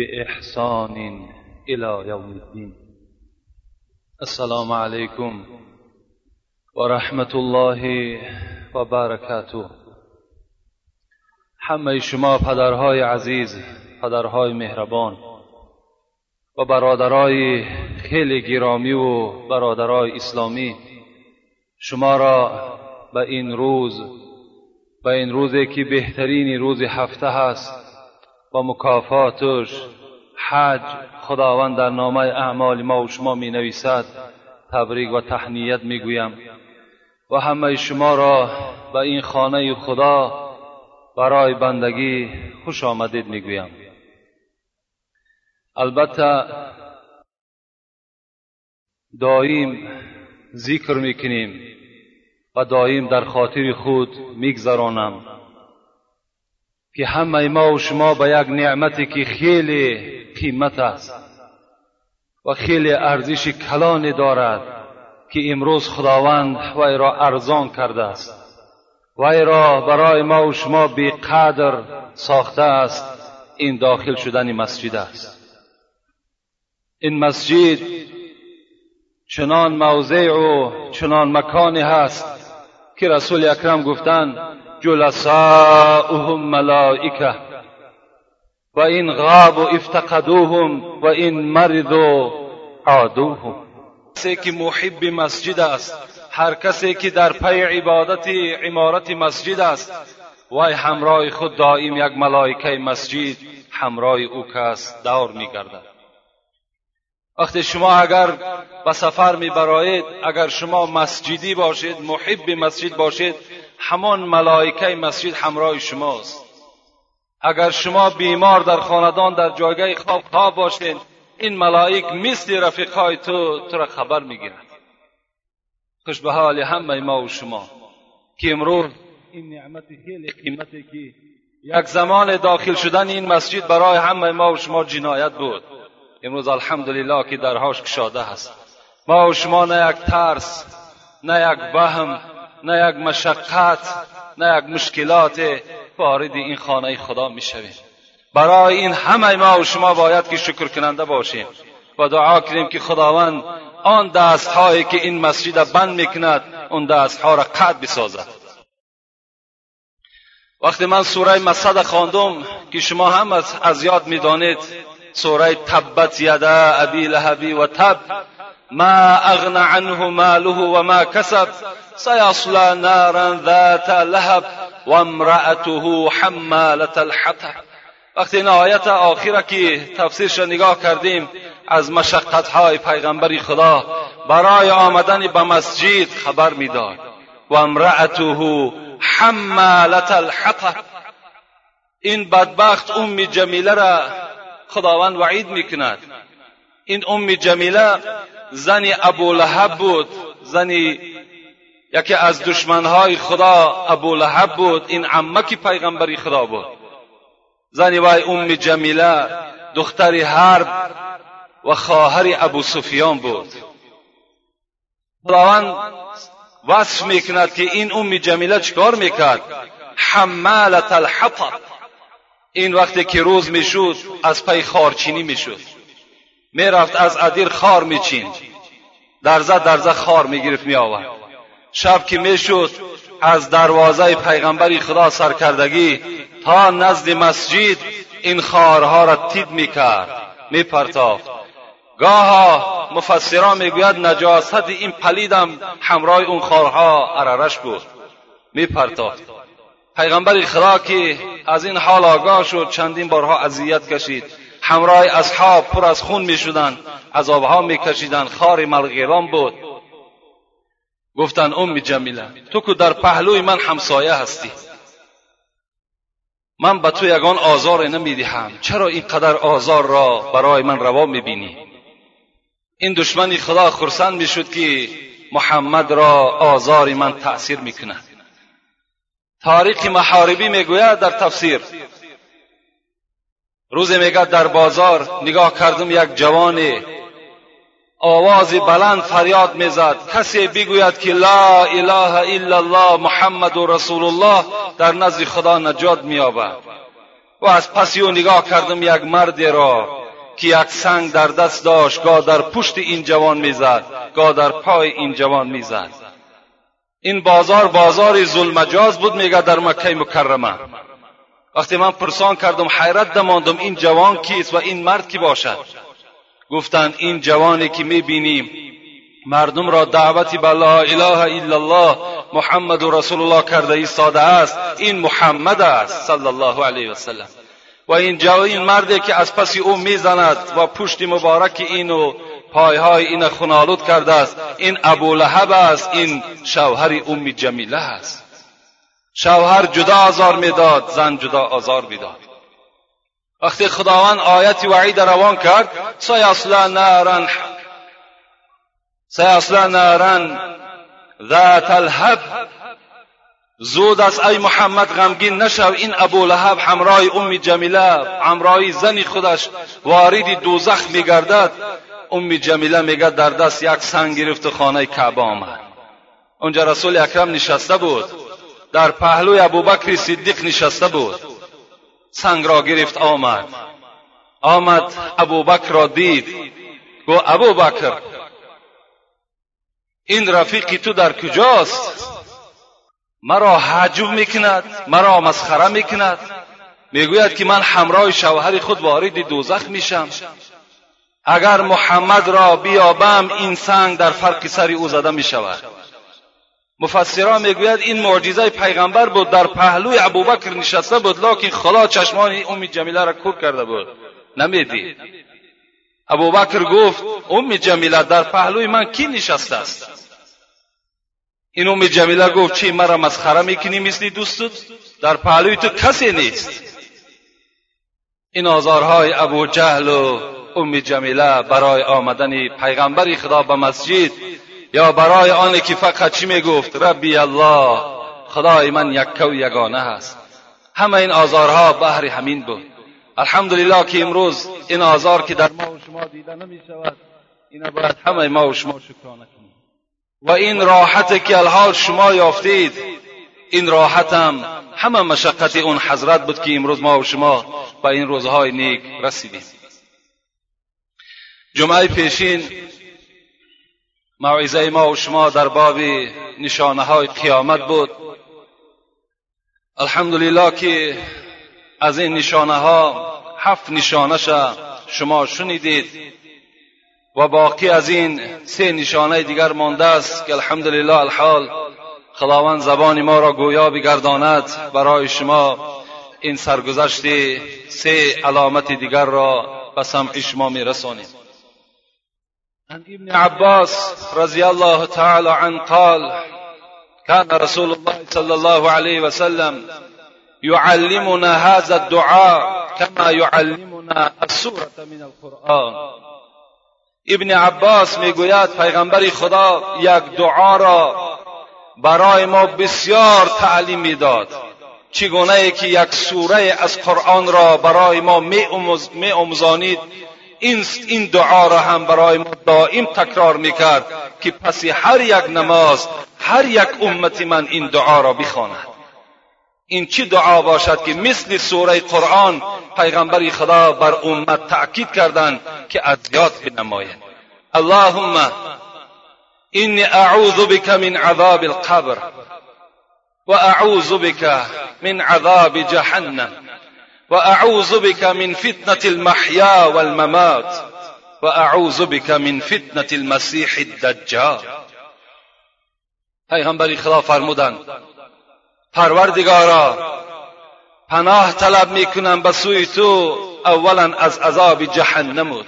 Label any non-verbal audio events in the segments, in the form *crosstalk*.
بإحسان إلى يوم الدين. السلام عليكم ورحمة الله وبركاته. همه شما پدرهای عزیز پدرهای مهربان و برادرای خیلی گرامی و برادرای اسلامی شما را به این روز به این روزی که بهترین روز هفته هست و مکافاتش حج خداوند در نامه اعمال ما و شما می نویسد تبریک و تحنیت می گویم و همه شما را به این خانه خدا برای بندگی خوش آمدید می گویم البته دایم ذکر می‌کنیم و دایم در خاطر خود میگذرانم که همه ما و شما به یک نعمتی که خیلی قیمت است. و خیلی ارزش کلانی دارد که امروز خداوند وی را ارزان کرده است. وی را برای ما و شما بیقدر ساخته است. این داخل شدن مسجد است. این مسجد چنان موضع و چنان مکانی هست که رسول اکرم گفتند جلساؤهم ملائکه. و این غاب و افتقدوهم و این مرض و عادوهم. کسی که محب مسجد است هر کسی که در پی عبادت عمارت مسجد است وی همراه خود دائم یک ملائکه مسجد همراه او کس دور میگردد. وقتی شما اگر به سفر میبرایید اگر شما مسجدی باشید محب مسجد باشید همان ملائکه مسجد همراه شماست. اگر شما بیمار در خاندان در جایگاه خواب خواب باشید این ملائک مثل رفیقای تو تو را خبر می‌گیرند خوش به حال همه ما و شما که امروز این نعمت خیلی قیمتی که یک زمان داخل شدن این مسجد برای همه ما و شما جنایت بود. امروز الحمدلله که درهاش کشاده هست. ما و شما نه یک ترس نه یک وهم نه یک مشقت نه یک مشکلات وارد این خانه خدا می‌شویم. برای این همه ما و شما باید که شکر کننده باشیم و دعا کنیم که خداوند آن دستهایی که این مسجد بند می‌کند اون دستها را قد بسازد. وقتی من سوره مسد خواندم که شما هم از یاد می‌دانید سوره تبت یدا ابی لهبی و تب ما أغنى عنه ماله وما كسب سيصلى نارا ذات لهب وامرأته حمالة الحطب. وقتی این آیت آخره که تفسیرش نگاه کردیم از مشقت های پیغمبر خدا برای آمدن به مسجد خبر میداد. و امرأته حمالت الحطب. این بدبخت ام جمیله را خداوند وعید میکند. این ام جمیله زن ابو لهب بود. زنی یکی از دشمنهای خدا ابو لهب بود. این عمکی پیغمبری خدا بود. زنی وای ام جمیله دختر حرب و خواهر ابو سفیان بود. خداوند وصف می‌کند که این ام جمیله چکار می‌کرد؟ حمالت الحطب. این وقتی که روز می‌شد از پی خارچینی می‌شد. می‌رفت از ادیر خار میچیند درزه درزه خار می‌گرفت میآورد. شب که می‌شد از دروازه پیغمبری خدا سرکردگی تا نزد مسجد این خارها را تید می‌کرد میپرتافت. گاها مفسران می‌گوید نجاست این پلیدم همراه اون خارها اررش بود. میپرتافت. پیغمبر خدا که از این حال آگاه شد چندین بارها اذیت کشید. همراه اصحاب پر از خون می شدند عذابها می کشیدند خار ملغیران بود. گفتند ام جمیله تو که در پهلوی من همسایه هستی. من به تو یگان آزار نمی‌دهم. چرا اینقدر آزار را برای من روا می‌بینی؟ این دشمنی خدا خرسند می‌شد که محمد را آزار من تأثیر می‌کند. تاریخ محاربی می‌گوید در تفسیر روزی میگه در بازار نگاه کردم یک جوان آوازی بلند فریاد می‌زد. کسی بگوید که لا اله الا الله محمد و رسول الله در نزد خدا نجات مییابد. و از پسی او نگاه کردم یک مردی را که یک سنگ در دست داشت گاه در پشت این جوان می‌زد گاه در پای این جوان می‌زد. این بازار بازار ظلمجاز بود میگه در مکه مکرمه. وقتی من پرسان کردم حیرت دماندم این جوان کیست و این مرد کی باشد؟ گفتند این جوانی که می‌بینیم مردم را دعوتی به لا اله الا الله محمد رسول الله کرده ایستاده است. این محمد است صلی الله علیه و سلم و این جو این مردی که از پس او می‌زند و پشت مبارک اینو پایهای این خنالود کرده است. این ابو لهب است این شوهر ام جمیله است. شوهر جدا آزار می‌داد زن جدا آزار می‌داد. وقتی خداوند آیت وعید روان کرد سیصلا نارا سیصلا نارا ذات الهب زود است ای محمد غمگین نشو این ابو لهب همراه ام جمیله همراه زنی خودش وارد دوزخ میگردد. ام جمیله میگه در دست یک سنگ گرفت خانه کعبه آمد. اونجا رسول اکرم نشسته بود. در پهلوی ابوبکر صدیق نشسته بود. سنگ را گرفت آمد. آمد ابوبکر را دید. گو ابوبکر این رفیقی تو در کجاست؟ مرا حجب می‌کند مرا مسخره می‌کند. می‌گوید که من همراه شوهر خود وارد دوزخ میشم. اگر محمد را بیابم این سنگ در فرق سر او زده می‌شود. مفسران می‌گوید این معجزه پیغمبر بود در پهلوی ابوبکر نشسته بود لکن خدا چشمان ام جمیله را کور کرده بود. نمی‌دید. ابوبکر گفت ام جمیله در پهلوی من کی نشسته است؟ این ام جمیله گفت چی مرا مسخره می‌کنی مثل دوستت؟ در پهلوی تو کسی نیست. این آزارهای ابو جهل و ام جمیله برای آمدن پیغمبر خدا به مسجد یا برای آن که فقط چی می‌گفت؟ ربی الله خدای من یک و یگانه هست. همه این آزارها بهر همین بود. الحمدلله که امروز این آزار که در ما و شما دیده نمی شود این باید همه ما و شما شکرانه کنیم و این راحت که الحال شما یافتید این راحت هم همه مشقت اون حضرت بود که امروز ما و شما به این روزهای نیک رسیدیم. جمعه پیشین موعظه ما و شما در باب نشانه های قیامت بود. الحمدلله که از این نشانه ها هفت نشانه شما شنیدید و باقی از این سه نشانه دیگر مانده است که الحمدلله الحال خداوند زبان ما را گویا بگرداند برای شما این سرگذشت سه علامت دیگر را به سمع شما میرسانیم. عن ابن عباس رضي الله تعالى عنه قال كان رسول الله صلى الله عليه وسلم يعلمنا هذا الدعاء كما يعلمنا السورة من القرآن. ابن عباس می‌گوید پیغمبر خدا یک دعا را برای ما بسیار تعلیم می‌داد چگونه ای که یک سوره از قرآن را برای ما می امزانید این این دعا را هم برای ما دائم تکرار می‌کرد که پس هر یک نماز هر یک امت من این دعا را بخواند. این چی دعا باشد که مثل سوره قرآن پیغمبر خدا بر امت تأکید کردند که اذیات بنماید. اللهم اینی اعوذ بک من عذاب القبر و اعوذ بک من عذاب جهنم. وأعوذ بك من فتنة المحيا والممات. وأعوذ بك من فتنة المسيح الدجال. پیغمبر خدا فرمودند پروردگارا پناه طلب میکنم به سوی تو اولا از عذاب جهنم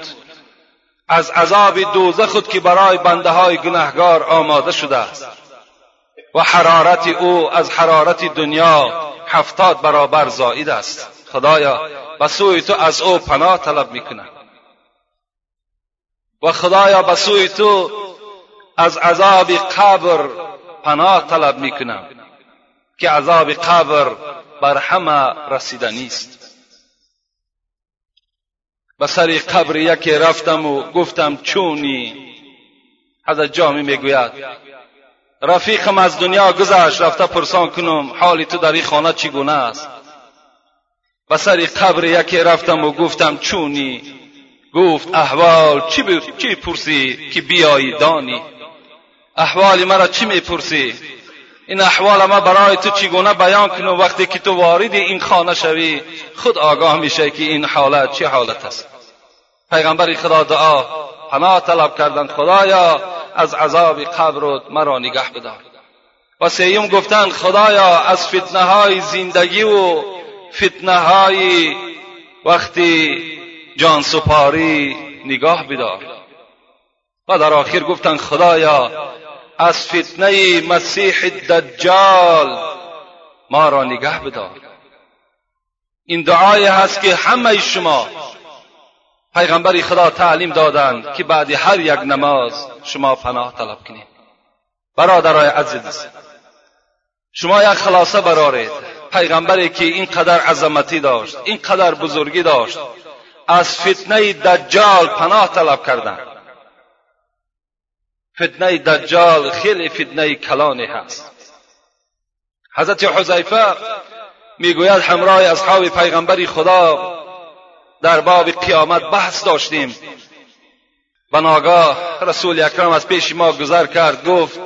از عذاب دوزخ خود که برای بنده های گناهگار آماده شده است. و حرارت أو از حرارت دنیا هفتاد برابر زائد است. خدایا به سوی تو از او پناه طلب می‌کنم. و خدایا به سوی تو از عذاب قبر پناه طلب می‌کنم که عذاب قبر بر همه رسیده نیست. به سر قبر یکی رفتم و گفتم چونی؟ حضرت جامی می‌گوید رفیقم از دنیا گذشت رفته پرسان کنم حالی تو در این خانه چگونه است؟ و سر قبر یکی رفتم و گفتم چونی؟ گفت احوال چی, ب... چی پرسی که بیایی دانی؟ احوال مرا چی می‌پرسی؟ این احوال ما برای تو چگونه بیان کنم وقتی که تو وارد این خانه شوی خود آگاه میشه که این حالت چه حالت است؟ پیغمبر خدا دعا پناه طلب کردند خدایا از عذاب قبر مرا نگه بدار. و سیم گفتند خدایا از فتنه های زندگی و فتنه های وقتی جان سپاری نگاه بدار و در آخر گفتند خدایا از فتنه مسیح دجال ما را نگه بدار. این دعای هست که همه شما پیغمبر خدا تعلیم دادند که بعد هر یک نماز شما پناه طلب کنید. برادرای عزیز شما یک خلاصه برارید پیغمبری که اینقدر عظمتی داشت اینقدر بزرگی داشت از فتنه دجال پناه طلب کردند فتنه دجال خیلی فتنه کلانی هست. حضرت حذیفه می‌گوید همراه اصحاب پیغمبری خدا در باب قیامت بحث داشتیم. و ناگاه رسول اکرم از پیش ما گذر کرد گفت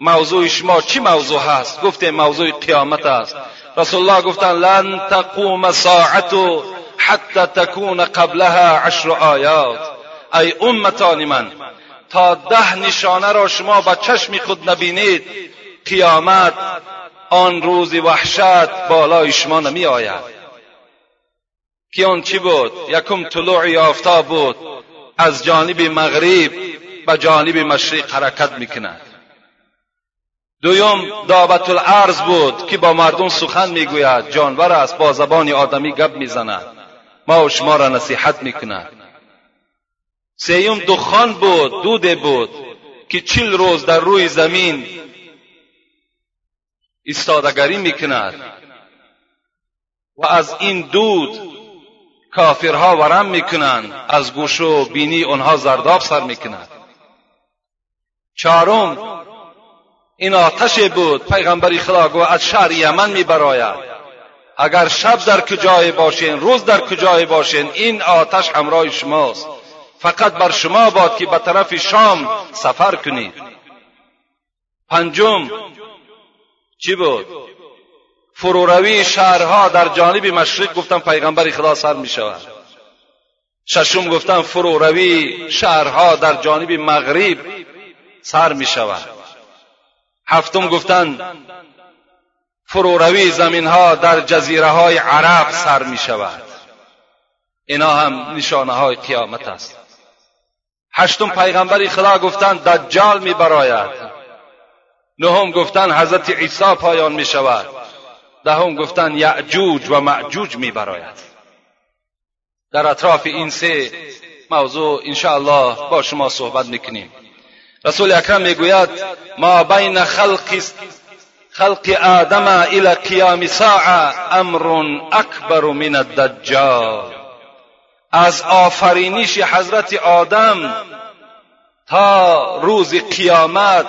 موضوع شما چی موضوع هست؟ گفتیم موضوع قیامت است. رسول الله گفتن لن تقوم ساعت حتی تکون قبلها عشر آیات ای امتان من تا ده نشانه را شما به چشم خود نبینید قیامت آن روز وحشت بالای شما نمی آید که آن چی بود یکم طلوع آفتاب بود از جانب مغرب به جانب مشرق حرکت می‌کند دویم دعوت الارض بود که با مردم سخن می‌گوید. جانور است با زبان آدمی گپ می‌زند. ما و شما را نصیحت می‌کند. سیوم دخان بود دوده بود که چل روز در روی زمین استادگری می‌کند. و از این دود کافرها ورم می‌کنند. از گوش و بینی آنها زرداب سر می‌کنند چهارم این آتش بود پیغمبری خدا گو از شهر یمن میبراید. اگر شب در کجای باشین روز در کجای باشین این آتش همراه شماست. فقط بر شما باد که به طرف شام سفر کنید. پنجم چی بود؟ فروروی شهرها در جانب مشرق گفتم پیغمبر خدا سر می شود ششم گفتم فروروی شهرها در جانب مغرب سر می شود هفتم گفتن فروروی زمین ها در جزیره های عرب سر می شود اینا هم نشانه های قیامت است. هشتم پیغمبر خدا گفتن دجال می براید نهم گفتن حضرت عیسی پایان می شود دهم گفتن یعجوج و معجوج می براید در اطراف این سه موضوع الله با شما صحبت می‌کنیم. رسول اکرم می‌گوید ما بین خلق خلق آدم الى قیام ساعه امر اکبر من الدجال. از آفرینش حضرت آدم تا روز قیامت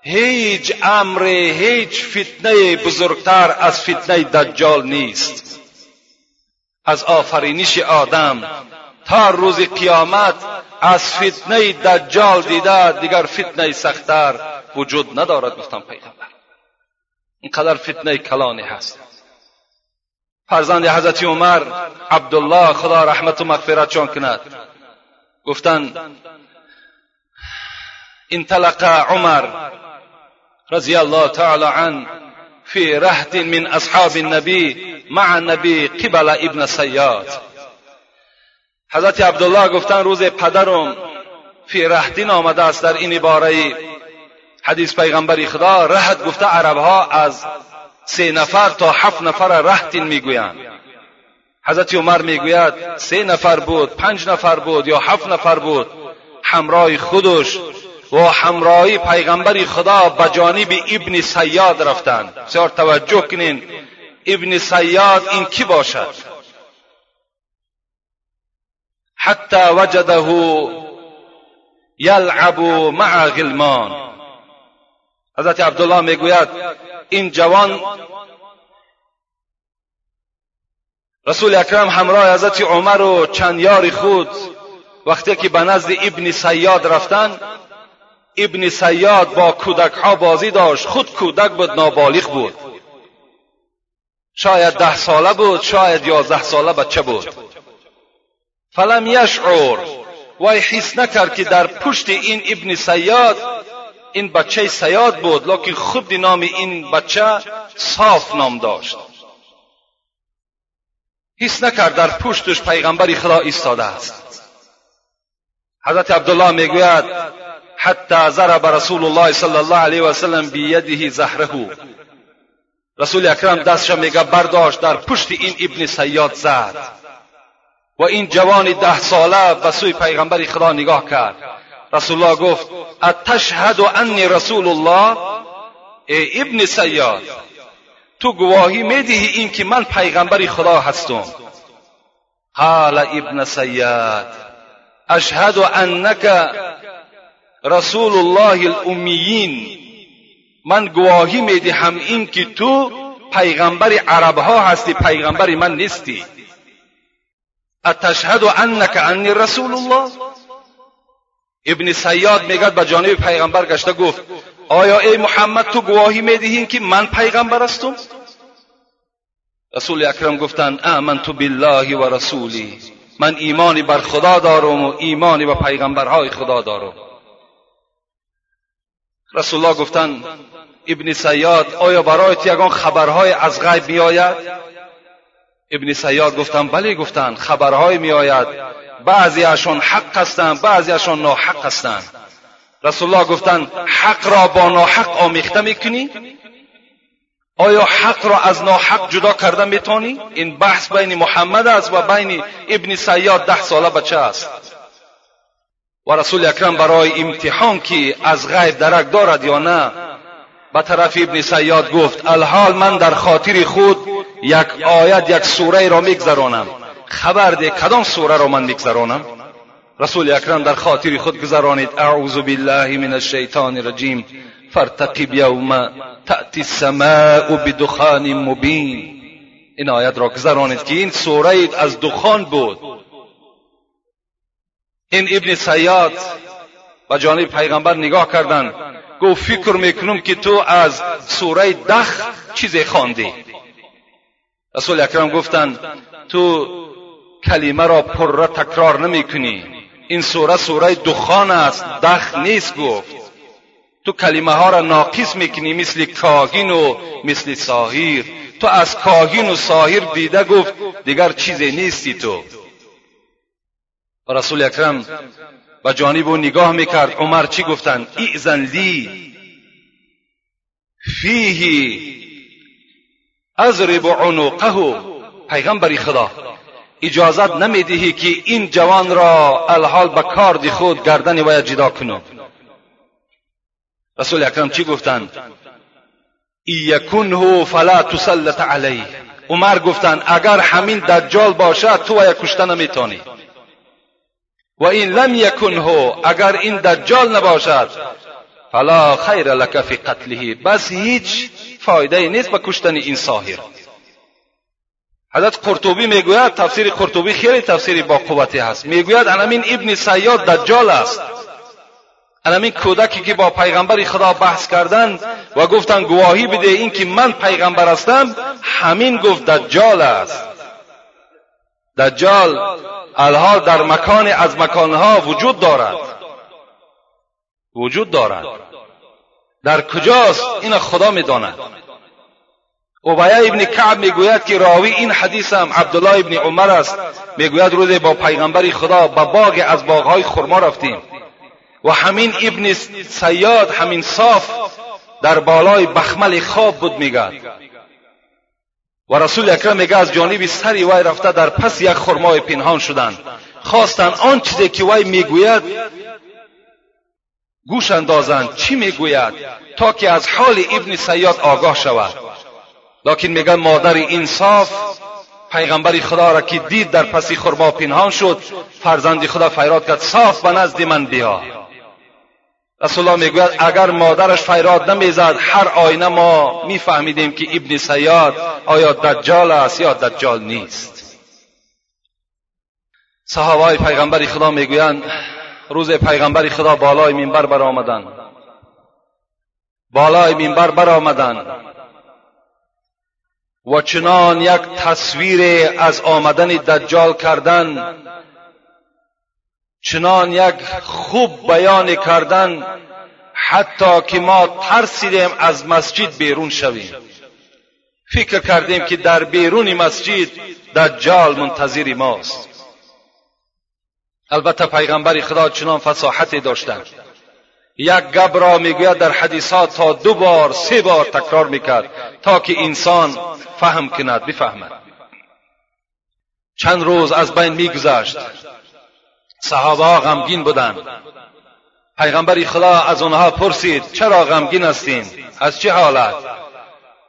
هیچ امر هیچ فتنه بزرگتر از فتنه دجال نیست. از آفرینش آدم تا روز قیامت از فتنه دجال دیده دیگر فتنه سختتر وجود ندارد گفتم پیغمبر. اینقدر فتنه کلانی هست. فرزند حضرت عمر عبدالله خدا رحمت و مغفرت چون کند. گفتند انطلق عمر رضی الله تعالی عنه في رهد من اصحاب النبی مع النبی قبل ابن سیاد. حضرت عبدالله گفتن روز پدرم فی رهدین آمده است در این عباره. حدیث پیغمبری خدا رهد گفته عربها از سه نفر تا هفت نفر رهدین می‌گویند. حضرت عمر می‌گوید سه نفر بود پنج نفر بود یا هفت نفر بود. همراه خودش و همراهی پیغمبری خدا به جانب ابن سیاد رفتند. بسیار توجه کنین ابن سیاد این کی باشد؟ حتی وجده یلعب مع غلمان. حضرت عبدالله می‌گوید این جوان رسول اکرم همراه حضرت عمر و چند یاری خود وقتی که به نزد ابن سیاد رفتن ابن سیاد با کودک ها بازی داشت خود کودک بود نابالغ بود. شاید ده ساله بود شاید یازده ساله بچه بود. فلم یشعر وای حس نکرد که در پشت این ابن سیاد این بچه سیاد بود لکن خود نام این بچه صاف نام داشت. حس نکرد در پشتش پیغمبری خدا ایستاده است. حضرت عبدالله می‌گوید حتی ضرب رسول الله صلی الله علیه و سلم بیده زهره. رسول اکرم دستش میگه برداشت. در پشت این ابن سیاد زد. و این جوان ده ساله به سوی پیغمبر خدا نگاه کرد. رسول الله گفت اتشهد انی رسول الله ای ابن سیاد تو گواهی می‌دهی این که من پیغمبر خدا هستم. قال ابن سیاد اشهد انک رسول الله الامیین. من گواهی می‌دهم این که تو پیغمبر عرب ها هستی پیغمبر من نیستی. اتشهد انک انی رسول الله؟ ابن سیاد میگد به جانب پیغمبر گشته گفت آیا ای محمد تو گواهی می‌دهی که من پیغمبر هستم؟ رسول اکرم گفتند آمنت بالله و رسولی. من ایمانی بر خدا دارم و ایمانی به پیغمبرهای خدا دارم. رسول الله گفتند ابن سیاد آیا برایت یگان خبرهای از غیب میآید ابن سیاد گفتند بله گفتند خبرهای میآید. بعضیشان حق هستند بعضیشان ناحق هستند رسول الله گفتند حق را با ناحق آمیخته می‌کنی؟ آیا حق را از ناحق جدا کرده می‌تونی؟ این بحث بین محمد است و بین ابن سیاد ده ساله بچه است. و رسول اکرم برای امتحان که از غیب درک دارد یا نه به طرف ابن سیاد گفت الحال من در خاطر خود یک آیت یک سوره را میگذرانم. خبر ده کدام سوره را من میگذرانم؟ رسول اکرم در خاطر خود گذرانید اعوذ بالله من الشیطان الرجیم فرتقب یوم تأتی السماء بدخان مبین. این آیت را گذرانید که این سوره از دخان بود. این ابن سیاد و جانب پیغمبر نگاه کردند. گفت فکر می‌کنم که تو از سوره دخ چیزی خواندی. رسول اکرم گفتند تو کلمه را پره تکرار نمی‌کنی. این سوره سوره دخان است دخ نیست گفت. تو کلمه ها را ناقص می‌کنی مثل کاهین و مثل ساهیر. تو از کاهین و ساهیر دیده گفت دیگر چیزی نیستی تو. و رسول اکرم به جانب او نگاه می‌کرد. عمر چی گفتند ایزن لی فیه اضرب عنقه. پیغمبری خدا اجازت نمی‌دهی که این جوان را الحال به کارد خود گردن وی جدا کنم رسول اکرم چی گفتند یکنه فلا تسلط علیه. عمر گفتند اگر همین دجال باشد تو وی کشته نمیتانی و این لم یکنه اگر این دجال نباشد. فلا خیر لک فی قتله بس هیچ فایده نیست به کشتن این ساحر. حضرت قرطبی می‌گوید تفسیر قرطبی خیلی تفسیری با قوتی هست. می‌گوید انمین ابن سیاد دجال است. انمین کودکی که با پیغمبر خدا بحث کردند و گفتند گواهی بده این که من پیغمبر هستم همین گفت دجال است. دجال الحال در مکان از مکانها وجود دارد. وجود دارد. در کجاست؟ این خدا می‌داند. عبیه ابن کعب می‌گوید که راوی این حدیث هم عبدالله ابن عمر است. می‌گوید روز با پیغمبر خدا به باغ از باغهای خرما رفتیم. و همین ابن سیاد همین صاف در بالای بخمل خواب بود میگد و رسول اکرم میگه از جانب سری وی رفته در پس یک خرمای پنهان شدند. خواستند آن چیزی که وی می‌گوید گوش اندازند چی می‌گوید تا که از حال ابن سیاد آگاه شود. لکن میگن مادر انصاف پیغمبر خدا را که دید در پسی خرما پنهان شد فرزند خدا فیراد کرد صاف به نزد من بیا. رسول الله می‌گوید اگر مادرش فیراد نمی‌زد هر آینه ما میفهمیدیم که ابن سیاد آیا دجال است یا دجال نیست. صحابه پیغمبر خدا می‌گویند روز پیغمبر خدا بالای منبر برآمدند بالای منبر برآمدند و چنان یک تصویر از آمدن دجال کردن چنان یک خوب بیان کردن حتی که ما ترسیدیم از مسجد بیرون شویم. فکر کردیم که در بیرون مسجد دجال منتظر ماست. البته پیغمبر خدا چنان فصاحتی داشتند یک گب را می‌گوید در حدیثات تا دو بار سه بار تکرار می‌کرد تا که انسان فهم کند بفهمد. چند روز از بین میگذشت. صحابه ها غمگین بودند. پیغمبر خدا از آنها پرسید چرا غمگین هستین؟ از چه حالت؟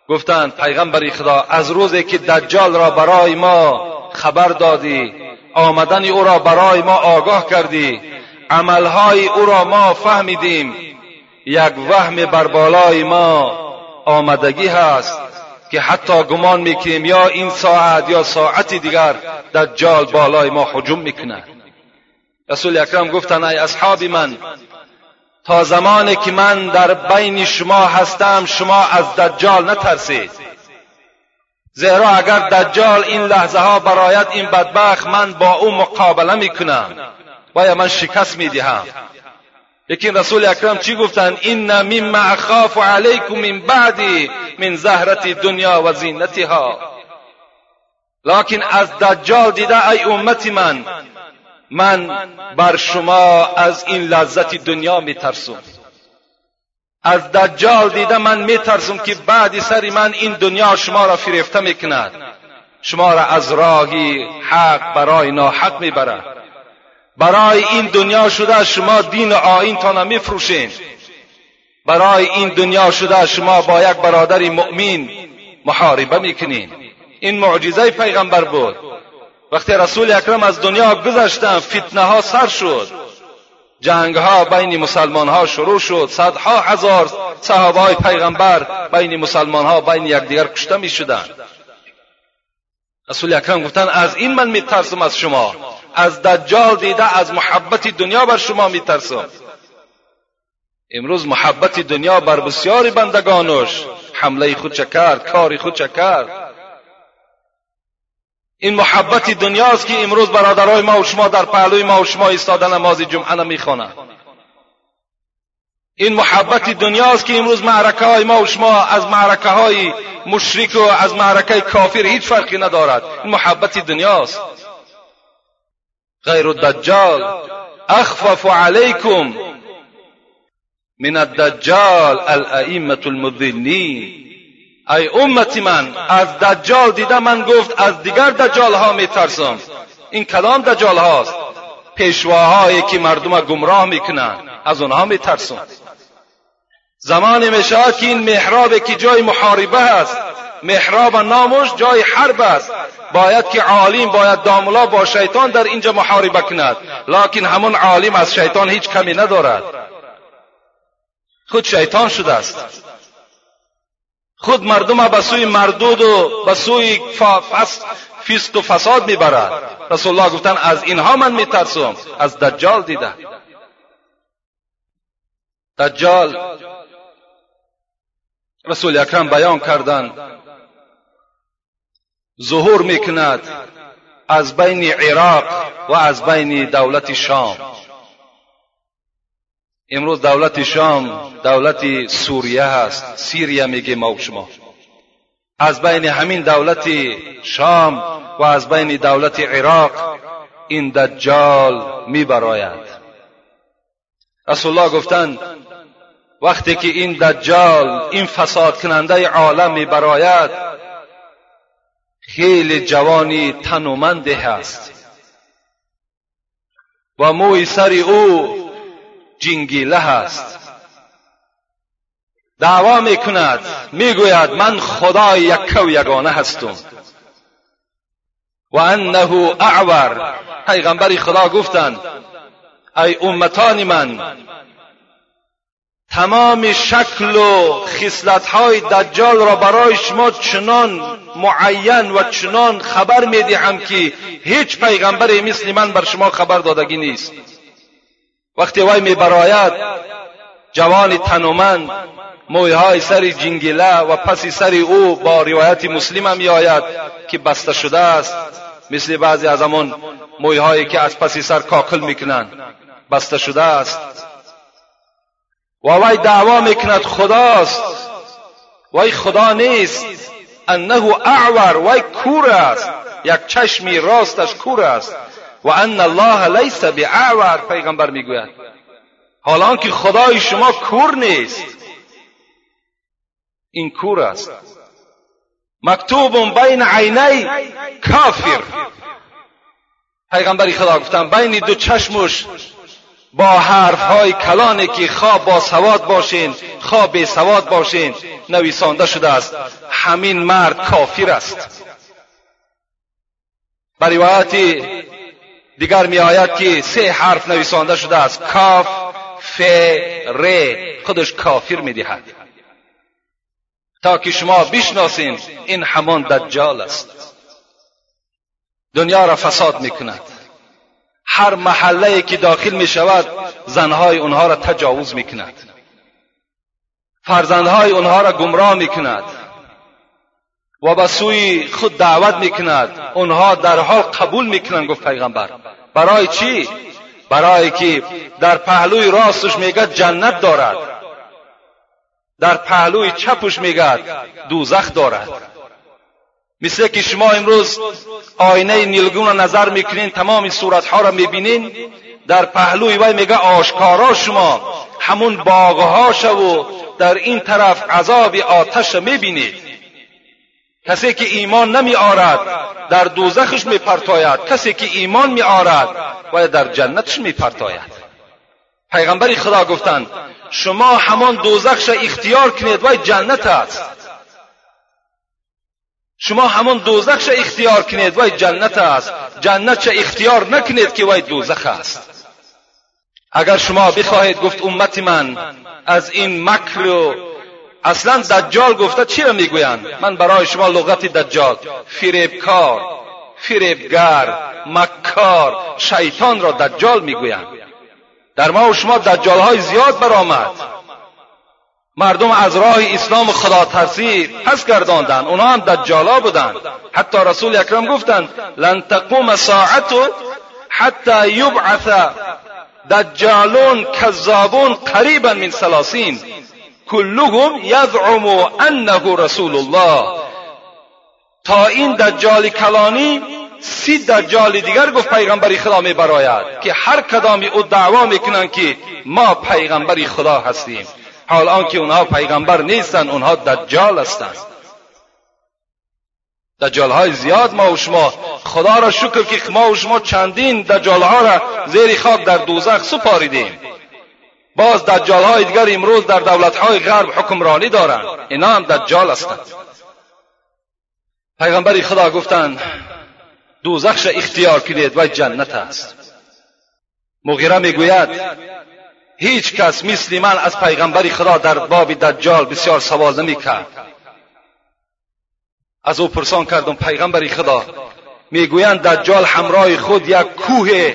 گفتند پیغمبر خدا از روزی که دجال را برای ما خبر دادی آمدن او را برای ما آگاه کردی عملهای او را ما فهمیدیم. یک وهم بر بالای ما آمدگی هست که حتی گمان می‌کنیم یا این ساعت یا ساعتی دیگر دجال بالای ما حجوم می‌کنه رسول اکرم گفتن ای اصحاب من تا زمانی که من در بین شما هستم شما از دجال نترسید. زیرا اگر دجال این لحظه ها برایت این بدبخت من با او مقابله می‌کنم. باید من شکست می‌دهم. لیکن رسول اکرم چی گفتند این مما اخاف علیکم من بعدی من زهرت دنیا و زینتها. لکن از دجال دیده ای امت من من بر شما از این لذت دنیا میترسم. از دجال دیده من میترسم که بعد سر من این دنیا شما را فریفته می‌کند. شما را از راهی حق برای ناحق می‌برد برای این دنیا شده شما دین و آین تا میفروشین. برای این دنیا شده شما با یک برادر مؤمن محاربه می‌کنین. این معجزه پیغمبر بود. وقتی رسول اکرم از دنیا گذشتن فتنه ها سر شد. جنگ ها بین مسلمان ها شروع شد. صدها هزار صحابه های پیغمبر بین مسلمان ها بین یکدیگر کشته می شدن رسول اکرم گفتن از این من می ترسم از شما. از دجال دیده از محبت دنیا بر شما می ترسم امروز محبت دنیا بر بسیاری بندگانش. حمله خود کرد کاری خود کرد این محبت دنیاست که امروز برادرای ما و شما در پهلوی ما و شما ایستاده نماز جمعه نمی‌خوانند این محبت دنیاست که امروز معرکه های ما و شما از معرکه های مشرک و از معرکه کافر هیچ فرقی ندارد. این محبت دنیاست. غیر الدجال اخفف علیکم من الدجال الائمه المذلین. ای امتی من از دجال دیده من گفت از دیگر دجال ها می ترسم این کلام دجال هاست پیشواهایی که مردم گمراه می‌کنند از اونها می ترسم زمانی می که این محراب که جای محاربه است. محراب نامش جای حرب است. باید که عالم باید داملا با شیطان در اینجا محاربه کند. لکن همون عالم از شیطان هیچ کمی ندارد. خود شیطان شده است. خود مردم به سوی مردود و به سوی فسق و فساد می‌برد رسول الله گفتن از اینها من میترسم. از دجال دیده دجال. رسول اکرم بیان کردند ظهور می‌کند. از بین عراق و از بین دولت شام. امروز دولت شام دولت سوریه هست سیریه میگه ما شما. از بین همین دولت شام و از بین دولت عراق این دجال میبراید. رسول الله گفتند وقتی که این دجال این فساد کننده عالم میبراید خیلی جوانی تنومنده هست. و موی سر او جنگیله هست دعوا می‌کند می‌گوید من خدای یکه و یگانه هستم. و انه اعور. پیغمبر خدا گفتند ای امتان من تمام شکل و های دجال را برای شما چنان معین و چنان خبر می‌دهم که هیچ پیغمبری مثل من بر شما خبر دادگی نیست. وقتی وی میبراید جوان تنومند مویهای سر جنگله و پس سر او با روایت مسلم هم میآید که بسته شده است. مثل بعضی از همون مویهایی که از پس سر کاکل می‌کنند بسته شده است. و وی دعوا می‌کند خداست. وی خدا نیست. انه اعور. وی کور است. یک چشمی راستش کور است. و ان الله لیس باعور پیغمبر می‌گوید. حالا که خدای شما کور نیست. این کور است. مکتوب بین عینی کافر. پیغمبری خدا گفتن بین دو چشمش با حرف های کلانه که خواه با سواد باشین خواه بی سواد باشین نویسانده شده است. همین مرد کافر است. بر روایت دیگر می آید که سه حرف نویسانده شده است. کاف ف ر خودش کافر می دهد تا که شما بشناسین این همان دجال است. دنیا را فساد می کند هر محله که داخل می شود زنهای اونها را تجاوز می کند فرزندهای اونها را گمراه می کند و به سوی خود دعوت می کند اونها در حال قبول می کنند گفت پیغمبر. برای چی؟ برای که در پهلوی راستش میگه جنت دارد. در پهلوی چپش میگه دوزخ دارد. مثل که شما امروز آینه نیلگون نظر می‌کنین تمام صورتها را می‌بینین در پهلوی وی میگه آشکارا شما همون باغهاش و در این طرف عذاب آتش می‌بینید. کسی که ایمان نمی آرد در دوزخش می پرتاید. کسی که ایمان می آرد و در جنتش می پرتاید. پیغمبری خدا گفتند شما همان دوزخش اختیار کنید و جنت است. شما همون دوزخش اختیار کنید وای جنت است. جنت چه اختیار نکنید که وای دوزخ است. اگر شما بخواهید گفت امت من از این مکر و اصلا دجال گفته چی را می‌گویند؟ من برای شما لغت دجال. فریبکار فریبگر مکار شیطان را دجال می‌گویند. در ما و شما دجال های زیاد برآمد. مردم از راه اسلام خدا ترسی پس گرداندن اونها هم دجالا بودند. حتی رسول اکرم گفتند لن تقوم ساعت حتی یبعث دجالون کذابون قریبا من سلاسین کلهم یزعم انه رسول الله. تا این دجال کلانی سی دجال دیگر گفت پیغمبری خدا می براید که هر کدامی او دعوا می‌کنند که ما پیغمبری خدا هستیم. حال آنکه اونها پیغمبر نیستند اونها دجال هستند دجال های زیاد ما و شما. خدا را شکر که ما و شما چندین دجال ها را زیر خاک در دوزخ سپاریدیم. باز دجال های دیگر امروز در دولت های غرب حکمرانی دارند. اینا هم دجال هستند پیغمبری خدا گفتند دوزخش اختیار کنید و جنت است. مغیره می‌گوید هیچ کس مثل من از پیغمبری خدا در باب دجال بسیار سوال نمی کرد از او پرسان کردم پیغمبری خدا می‌گویند دجال همراه خود یک کوه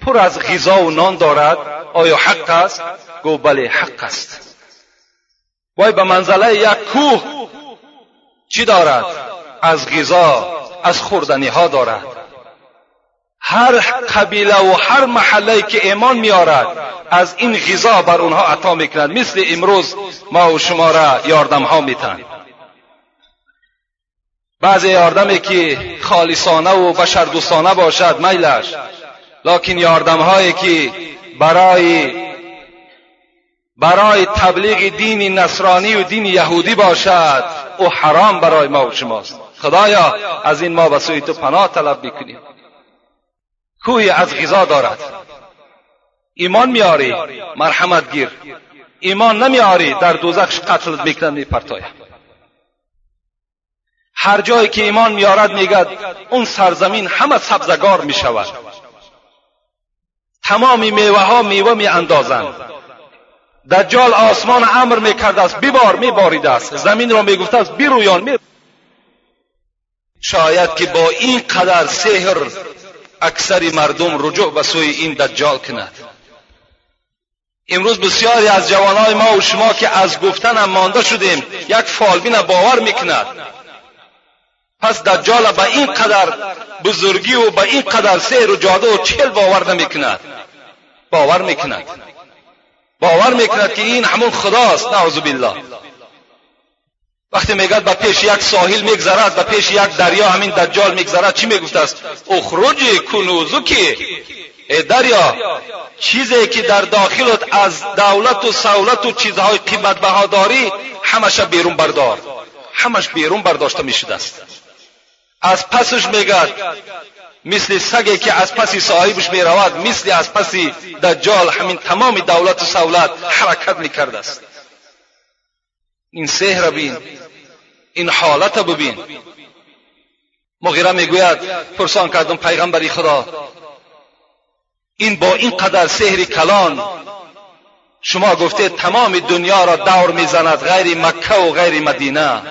پر از غذا و نان دارد؟ آیا حق است؟ گو بله حق است. وای به منزله یک کوه چی دارد؟ از غذا از خوردنی ها دارد. هر قبیله و هر محله که ایمان میارد از این غذا بر اونها عطا می‌کند. مثل امروز ما و شما را یاردم ها میتن. بعضی یاردمی که خالصانه و بشردوستانه باشد میلش لکن یاردم هایی که برای برای تبلیغ دین نصرانی و دین یهودی باشد او حرام برای ما و شماست. خدایا از این ما به سوی تو پناه طلب می‌کنیم. کوی از غذا دارد. ایمان میاری مرحمت گیر. ایمان نمیاری در دوزخش قتل می‌کنن میپرتاید هر جایی که ایمان میارد میگد اون سرزمین همه سبزگار می‌شود. تمامی میوه ها میوه می اندازند دجال آسمان امر می‌کرده است ببار میباریده است. زمین را می‌گفته است برویان می شاید که با این قدر سحر اکثر مردم رجوع به سوی این دجال کند. امروز بسیاری از جوانهای ما و شما که از گفتن هم مانده شدیم یک فالبین باور می‌کند. پس دجال به این قدر بزرگی و به این قدر سیر و جاده و چل باور نمی‌کند. باور می‌کند. باور می‌کند که این همون خداست. نعوذ بالله. وقتی میگد به پیش یک ساحل میگذرد به پیش یک دریا همین دجال میگذرد چی می‌گفته است؟ اخرج کنوزو که ای دریا چیزی که در داخلت از دولت و سولت و چیزهای قیمت بها داری همش بیرون بردار. همش بیرون برداشته می‌شده است. از پسش میگد مثل سگی که از پسی صاحبش می‌رود مثل از پسی دجال همین تمام دولت و سولت حرکت می‌کرده است. این سحر بین این حالت ببین. مغیره می‌گوید پرسان کردم پیغمبری خدا این با این قدر سحر کلان شما گفته تمام دنیا را دور می‌زند غیر مکه و غیر مدینه.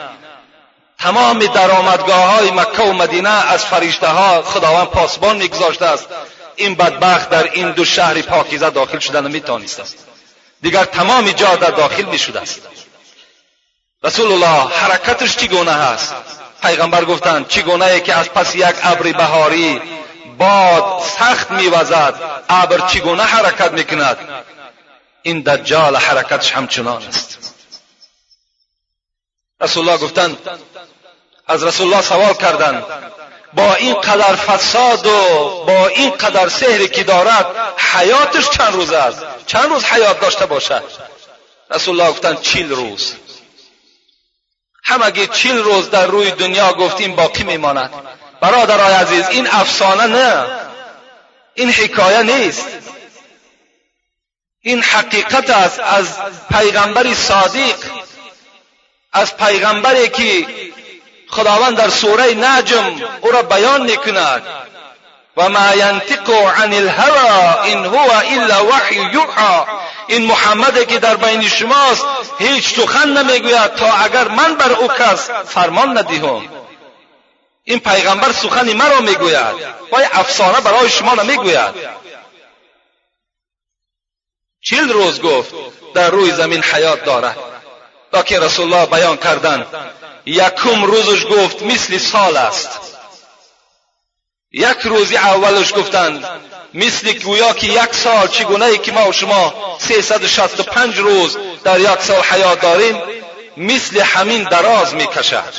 تمام درآمدگاه های مکه و مدینه از فرشته ها خداوند پاسبان میگذاشته است. این بدبخت در این دو شهر پاکیزه داخل شدن نمی‌توانست است دیگر تمام جا در داخل می‌شده است. رسول الله حرکتش چگونه هست پیغمبر گفتند چگونه که از پس یک ابر بهاری باد سخت میوزد ابر چگونه حرکت می‌کند؟ این دجال حرکتش همچنان است. رسول الله گفتند از رسول الله سوال کردند با این قدر فساد و با این قدر سحری که دارد حیاتش چند روز است؟ چند روز حیات داشته باشد؟ رسول الله گفتند چیل روز. همگی چیل روز در روی دنیا گفتیم باقی میماند. برادرای عزیز این افسانه نه. این حکایه نیست. این حقیقت است از پیغمبری صادق از پیغمبری که خداوند در سوره نجم او را بیان می‌کند. و ما ینطق عن الهوى ان هو الا وحی یوحى این محمدی که در بین شماست هیچ سخن نمی‌گوید تا اگر من بر او کس فرمان ندهم. این پیغمبر سخنی مرا می‌گوید وای افسانه برای شما نمی‌گوید. چیل روز گفت در روی زمین حیات دارد. که رسول الله بیان کردند یکم روزش گفت مثل سال است. یک روزی اولش گفتند مثل گویا که یک سال چگونه ای که ما و شما 365 روز در یک سال حیات داریم مثل همین دراز می‌کشد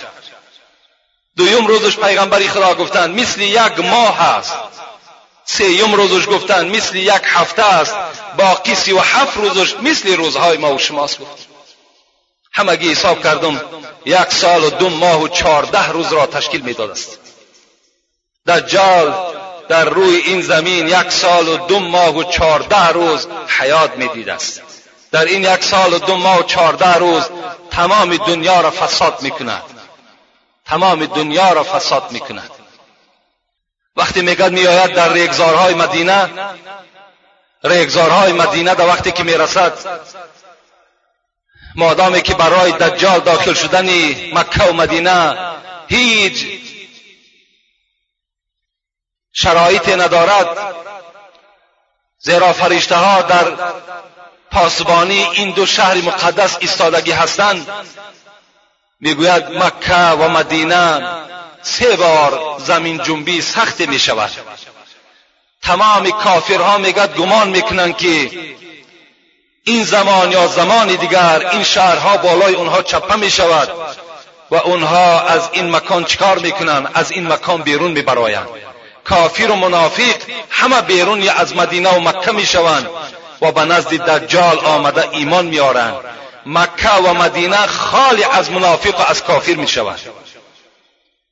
دویم روزش پیغمبری خدا گفتند مثل یک ماه است. سیم روزش گفتند مثل یک هفته است. باقی سی و هفت روزش مثل روزهای ما و شماست گفت همگی حساب کردم یک سال و دو ماه و چهارده روز را تشکیل می‌داد است. دجال در روی این زمین یک سال و دو ماه و چهارده روز حیات می‌دید است. در این یک سال و دو ماه و چهارده روز تمام دنیا را فساد می‌کند. تمام دنیا را فساد می‌کند. وقتی میگد میآید در ریگزارهای مدینه ریگزارهای مدینه در وقتی که می‌رسد مادامی که برای دجال داخل شدن مکه و مدینه هیچ شرایطی ندارد. زیرا فرشته ها در پاسبانی این دو شهر مقدس ایستادگی هستند. می‌گوید مکه و مدینه سه بار زمین جنبی سخت می شود تمام کافرها میگد گمان می‌کنند که این زمان یا زمانی دیگر این شهرها بالای اونها چپه می شود و اونها از این مکان چکار می‌کنند از این مکان بیرون میبرایند کافر و منافق همه بیرون از مدینه و مکه می‌شوند و به نزد دجال آمده ایمان میارند مکه و مدینه خالی از منافق و از کافر می‌شود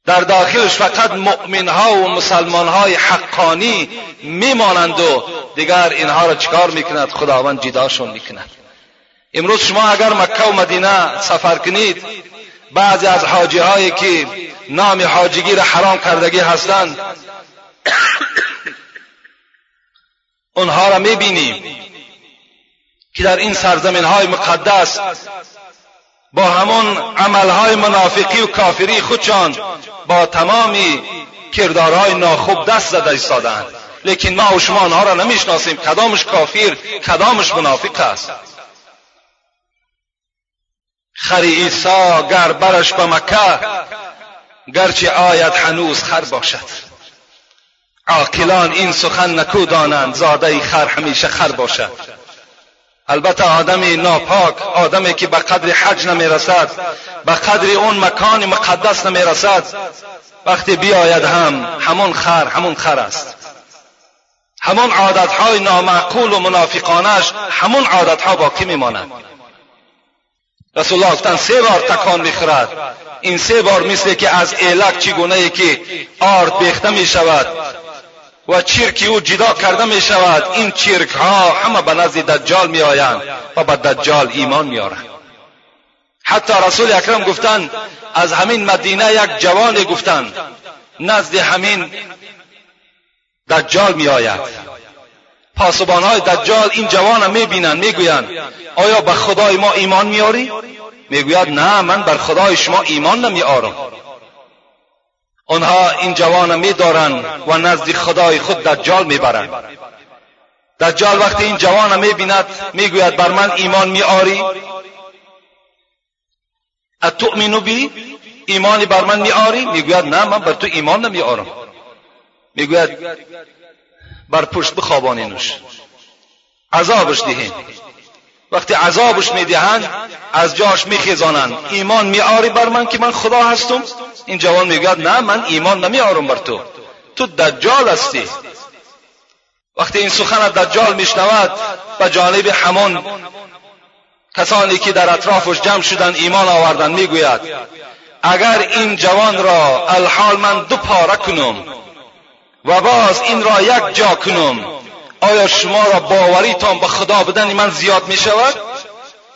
در داخلش فقط مؤمنها و مسلمانهای حقانی میمانند و دیگر اینها را چکار می‌کند؟ خداوند جداشون می‌کند. امروز شما اگر مکه و مدینه سفر کنید بعضی از حاجی هایی که نام حاجگی را حرام کردگی هستند *coughs* اونها را می‌بینیم که در این سرزمین های مقدس با همون عملهای منافقی و کافری خودشان با تمامی کردارهای ناخوب دست زده ایستادند لیکن ما و شما آنها را نمی‌شناسیم. کدامش کافر کدامش منافق است. خری عیسی گر برش به مکه گرچه آید هنوز خر باشد. عاقلان این سخن نکو دانند زاده خر همیشه خر باشد. البته آدم ناپاک آدمی که به قدر حج نمی‌رسد به قدر اون مکان مقدس نمی‌رسد وقتی بیاید هم همون خر همون خر است. همون عادتهای نامعقول و منافقانش همون عادتها باقی میماند. رسول الله گفتن سه بار تکان می‌خورد. این سه بار مثل که از ایلک چگونه ای که آرد بیخته می شود و چیرکی او جدا کرده می شود این چیرک ها همه به نزد دجال می آیند و به دجال ایمان می آرند حتی رسول اکرم گفتند از همین مدینه یک جوان گفتند نزد همین دجال می آید پاسبان های دجال این جوان می بینند می گویند آیا به خدای ما ایمان میاری؟ می‌گوید نه من بر خدای شما ایمان نمی آرم آنها این جوان می دارند و نزد خدای خود دجال می برند دجال وقتی این جوان می بیند می گوید بر من ایمان می آری اتؤمنو بی ایمانی بر من می آری می گوید نه من بر تو ایمان نمی آرم می گوید بر پشت بخوابانینش عذابش دهین. وقتی عذابش می‌دهند از جاش میخیزانند. ایمان میآری بر من که من خدا هستم؟ این جوان می‌گوید نه من ایمان نمیآرم بر تو. تو دجال هستی. وقتی این سخن دجال میشنود به جانب همان کسانی که در اطرافش جمع شدن ایمان آوردن می‌گوید اگر این جوان را الحال من دو پاره کنم و باز این را یک جا کنم آیا شما را باوریتان به خدا بدن من زیاد می شود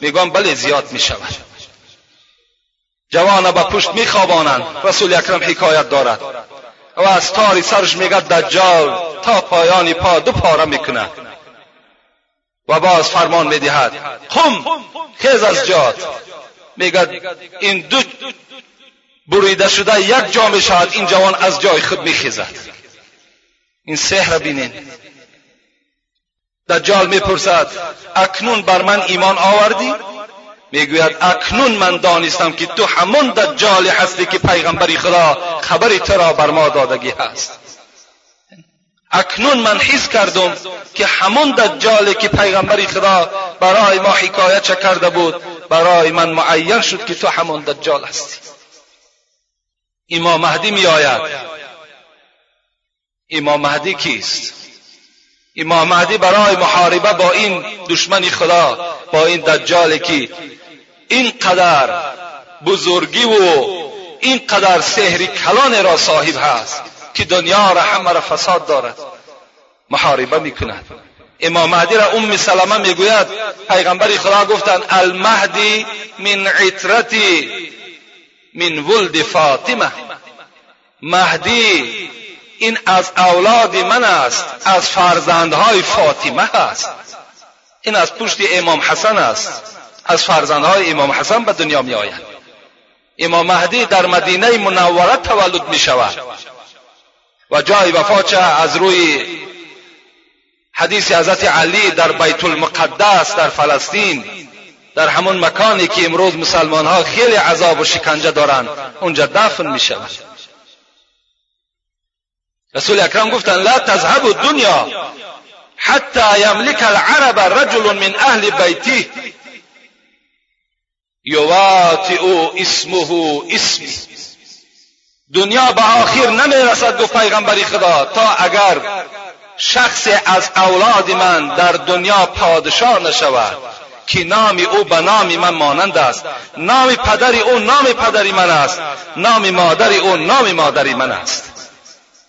میگم بله زیاد می شود جوان به پشت می خوابانند رسول اکرم حکایت دارد. و از تاری سرش میگه دجال تا پایانی پا دو پاره می‌کنه و باز فرمان می‌دهد. قم خیز از جات. میگه این دو بریده شده یک جا می‌شود این جوان از جای خود میخیزد. این سحر بینین. دجال می‌پرسد اکنون بر من ایمان آوردی؟ می‌گوید اکنون من دانستم که تو همون دجال هستی که پیغمبری خدا خبری تو را بر ما دادگی هست. اکنون من حس کردم که همون دجالی که پیغمبری خدا برای ما حکایت کرده بود برای من معین شد که تو همون دجال هستی. امام مهدی می آید امام مهدی کیست؟ امام مهدی برای محاربه با این دشمن خدا با این دجالی که اینقدر بزرگی و اینقدر سحری کلان را صاحب هست که دنیا را همه را فساد دارد محاربه می‌کند. امام مهدی را ام سلمه می‌گوید پیغمبر خدا گفتند المهدی من عطرتی من ولد فاطمه. مهدی این از اولاد من است از فرزندهای فاطمه است. این از پشت امام حسن است از فرزندهای امام حسن به دنیا می آید امام مهدی در مدینه منوره تولد می شود. و جای وفاتش از روی حدیث حضرت علی در بیت المقدس در فلسطین در همون مکانی که امروز مسلمان ها خیلی عذاب و شکنجه دارند اونجا دفن می شود. رسول اکرم گفتن لا تذهب الدنیا حتى يملك العرب رجل من اهل بیته یواطئ اسمه اسمی دنیا به آخر نمی‌رسد گفت پیغمبری خدا تا اگر شخص از اولاد من در دنیا پادشاه نشود که نام او به نام من مانند است. نام پدری او نام پدری من است. نام مادری او نام مادری من است.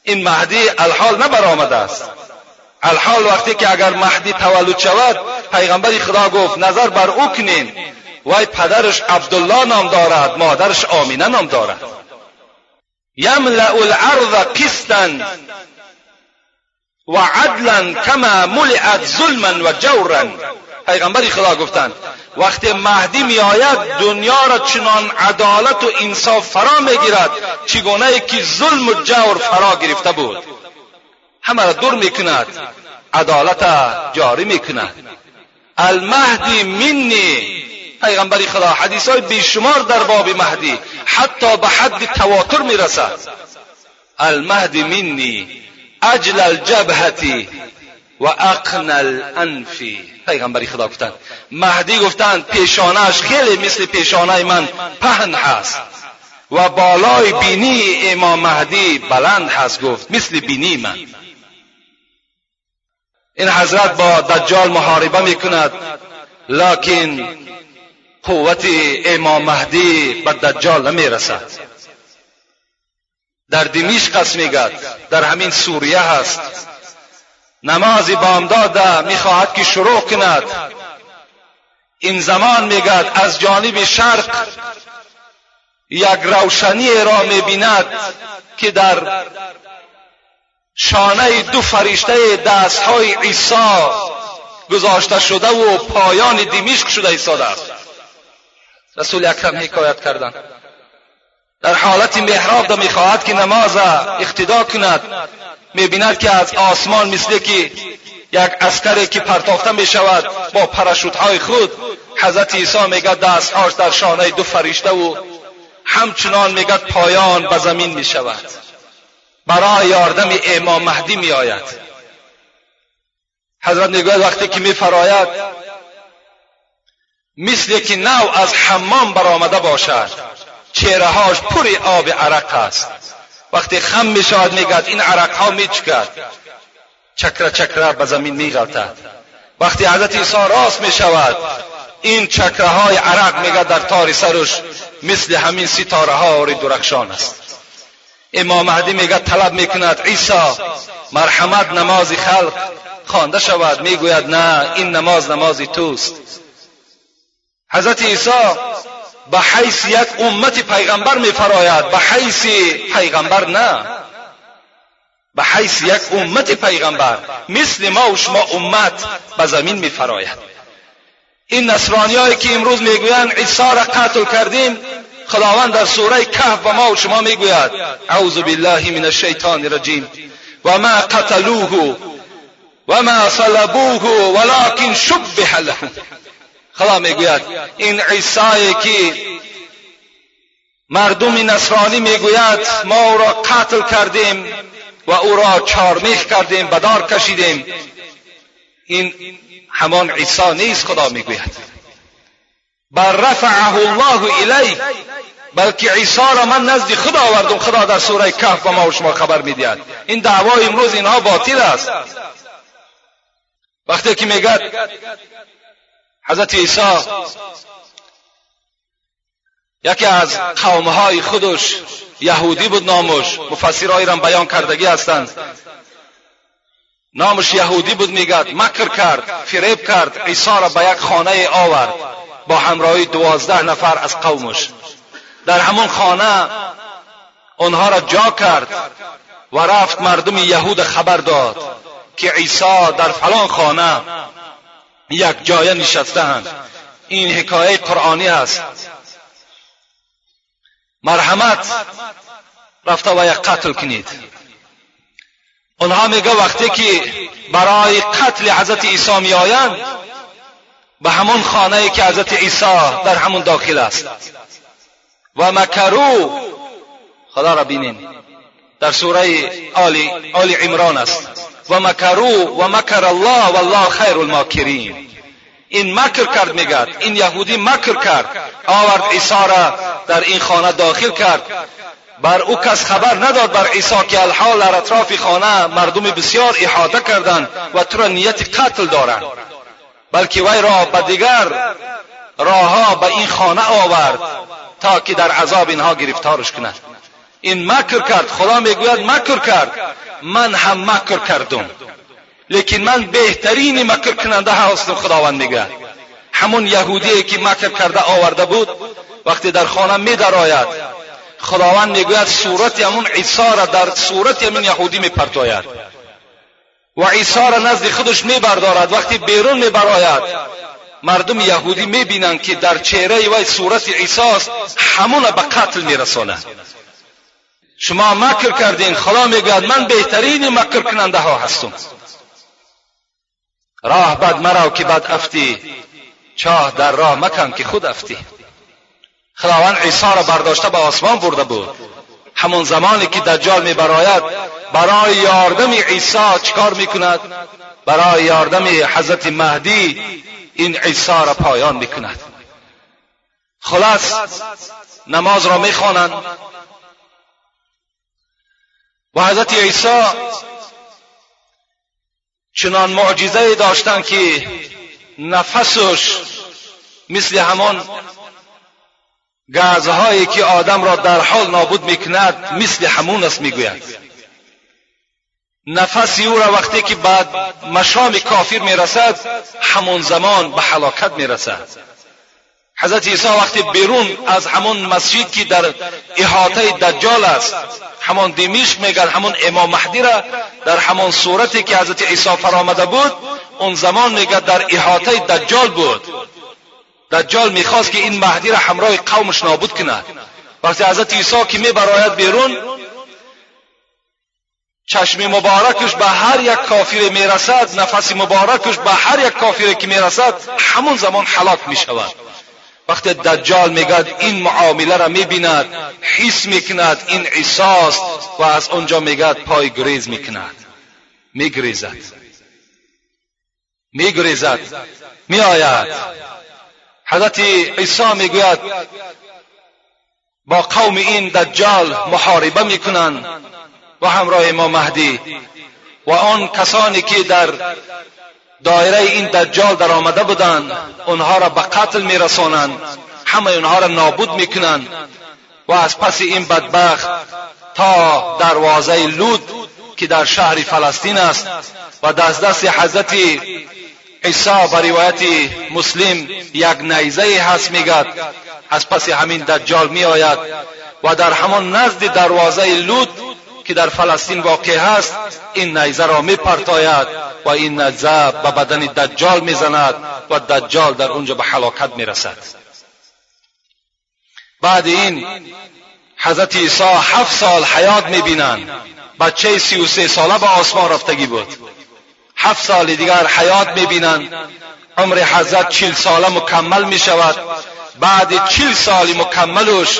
این مهدی الحال نبرآمده است. الحال وقتی که اگر مهدی تولد شود پیغمبر خدا گفت نظر بر او کنین. وای پدرش عبدالله نام دارد مادرش آمینه نام دارد. یملع الارض قسطا و عدلا کما ملعت ظلما و جورا. پیغمبری خدا گفتند وقتی مهدی میآید دنیا را چنان عدالت و انصاف فرا می‌گیرد چگونه که ظلم و جور فرا گرفته بود. همه را دور می‌کند عدالت جاری می‌کند. المهدی منی پیغمبری خدا حدیث های بیشمار در باب مهدی حتی به حد تواتر می‌رسد. المهدی منی اجل الجبهتی و اقن الانفی پیغمبری خدا گفتند مهدی گفتند پیشانش خیلی مثل پیشانه من پهن هست. و بالای بینی امام مهدی بلند هست گفت مثل بینی من. این حضرت با دجال محاربه می‌کند لکن قوت امام مهدی به دجال نمی‌رسد. در دمشق است میگد در همین سوریه هست. نماز بامداد می‌خواهد که شروع کند. این زمان میگد از جانب شرق یک روشنی را می‌بیند که در شانه دو فرشته دستهای عیسی گذاشته شده و پایان دمشق شده ایستاده است رسول اکرم حکایت کردند در حالت محراب دا می‌خواهد که نماز اقتدا کند. می‌بیند که از آسمان مثل که یک اسکری که پرتافته می شود با پرشوت های خود حضرت عیسی میگد دستهاش در شانه دو فرشته و همچنان میگد پایان به زمین می شود برای یاردم امام مهدی می آید حضرت می‌گوید وقتی که می فراید مثل که نو از حمام برآمده باشد چهرههاش پر آب عرق است. وقتی خم می شود میگد این عرق ها می چکد. چکره چکره به زمین می غلطد. وقتی حضرت عیسی راست می شود این چکره های عرق میگه در تار سرش مثل همین ستاره ها درخشان است. امام مهدی میگه طلب می‌کند عیسی مرحمت نماز خلق. خوانده شود می‌گوید نه این نماز نماز توست. حضرت عیسی به حیث یک امت پیغمبر میفراید. به حیث پیغمبر نه. به حیث یک امت پیغمبر. مثل ما و شما امت به زمین میفراید. این نصرانی که امروز می‌گویند عیسی را قتل کردیم. خداوند در سوره کهف به ما و شما می‌گوید اعوذ بالله من الشیطان الرجیم. و ما قتلوه و ما صلبوه ولكن شبه لهم خدا می‌گوید این عیسی که مردم نصرانی می‌گوید ما او را قتل کردیم و او را چارمیخ کردیم بدار کشیدیم. این همان عیسی نیست خدا می‌گوید. بر رفعه الله الی بلکه عیسی را من نزد خدا آوردم خدا در سوره کهف به ما و شما خبر می‌دهد این دعوا امروز اینها باطل است. وقتی که میگد حضرت عیسی یکی از قومهای خودش یهودی بود نامش مفسرهایی را بیان کردگی هستند. نامش یهودی بود میگد مکر کرد فریب کرد عیسی را به یک خانه آورد با همراهی دوازده نفر از قومش. در همون خانه آنها را جا کرد و رفت مردم یهود خبر داد که عیسی در فلان خانه یک جایه نشستهاند این حکایه قرآنی است. مرحمت رفته و یک قتل کنید. آنها میگه وقتی که برای قتل حضرت عیسی می آیند به همون خانه که حضرت عیسی در همون داخل است. و مکرو خدا را بینین در سوره آل, آل عمران است. و مکرو و مکر الله والله خیر الماکرین این مکر کرد میگد این یهودی مکر کرد آورد عیسی را در این خانه داخل کرد بر او کس خبر نداد بر عیسی که الحال در اطراف خانه مردم بسیار احاطه کردند و تو را نیت قتل دارند بلکه وی را به دیگر راهها به این خانه آورد تا که در عذاب اینها گرفتارش کند این مکر کرد خدا می‌گوید مکر کرد من هم مکر کردم. لیکن من بهترین مکر کننده هستم خداوند میگه همون یهودی که مکر کرده آورده بود وقتی در خانه می درآید خداوند می‌گوید صورت همون عیسی را در صورت همین یهودی میپرتاید. و عیسی را نزد خودش میبردارد. وقتی بیرون میبراید مردم یهودی می‌بینند که در چهره وی صورت عیسی است همون به قتل میرسانند شما مکر کردین خدا می‌گوید من بهترین مکر کننده ها هستم. راه بد مرو که بد افتی چاه در راه مکن که خود افتی. خداوند عیسی را برداشته به آسمان برده بود. همون زمانی که دجال می براید برای یاردم عیسی چکار می‌کند؟ برای یاردم حضرت مهدی این عیسی را پایان می‌کند. خلاص نماز را می‌خوانند. و حضرت عیسی چنان معجزه داشتند که نفسش مثل همان گازهایی که آدم را در حال نابود می‌کند مثل همون است می‌گوید. نفسی او را وقتی که بعد مشام کافر می‌رسد همون زمان به حلاکت می‌رسد. حضرت عیسی وقتی بیرون از همون مسجد که در احاطه دجال است همون دمشق میگن همون امام مهدی را در همون صورتی که حضرت عیسی فرامده بود اون زمان میگه در احاطه دجال بود. دجال می‌خواست که این مهدی را همراه قومش نابود کند وقتی حضرت عیسی که میبراید بیرون چشم مبارکش به هر یک کافر می‌رسد نفس مبارکش به هر یک کافر که می‌رسد همون زمان حلاک می‌شود. وقتی دجال میگد این معامله را می‌بیند حس می‌کند این عیساست و از اونجا میگد پای گریز می‌کند. میگریزد. میگریزد. میآید. حضرت عیسی می‌گوید با قوم این دجال محاربه می‌کنند و همراه امام مهدی و آن کسانی که در دایره این دجال در آمده بودند. اونها را به قتل میرسانند. همه اونها را نابود می‌کنند. و از پس این بدبخت تا دروازه لود که در شهر فلسطین است و دست دست حضرت عیسی به روایت مسلم یک نیزه هست میگد از پس همین دجال می آید و در همان نزد دروازه لود که در فلسطین واقع هست این نیزه را می پرتاید و این نیزه به بدن دجال می‌زند و دجال در اونجا به حلاکت می‌رسد. بعد این حضرت عیسی هفت سال حیات می‌بینند. بچه سی و سه ساله به آسمان رفتگی بود. هفت سال دیگر حیات می‌بینند. عمر حضرت چل ساله مکمل می شود بعد چل سال مکملش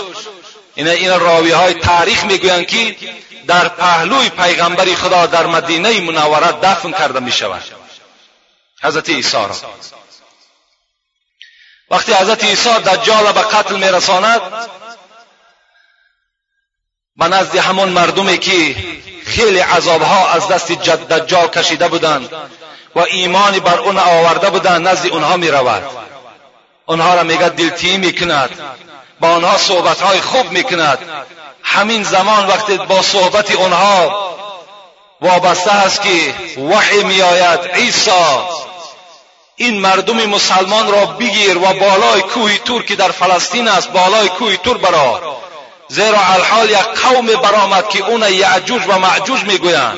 این این راوی های تاریخ می‌گویند که در پهلوی پیغمبر خدا در مدینه منوره دفن کرده می شود حضرت عیسی را. وقتی حضرت عیسی دجال به قتل می رساند به نزد همون مردمی که خیلی عذابها از دست دجال کشیده بودند و ایمانی بر اون آورده بودند نزد اونها می رود اونها را میگه دلتی می‌کند با آنها صحبتهای خوب می‌کند. همین زمان وقتی با صحبت اونها وابسته است که وحی میآید. عیسی این مردم مسلمان را بگیر و بالای کوه تور که در فلسطین است بالای کوه تور برا. زیرا الحال یک قوم برآمد که اون یعجوج و معجوج می‌گویند.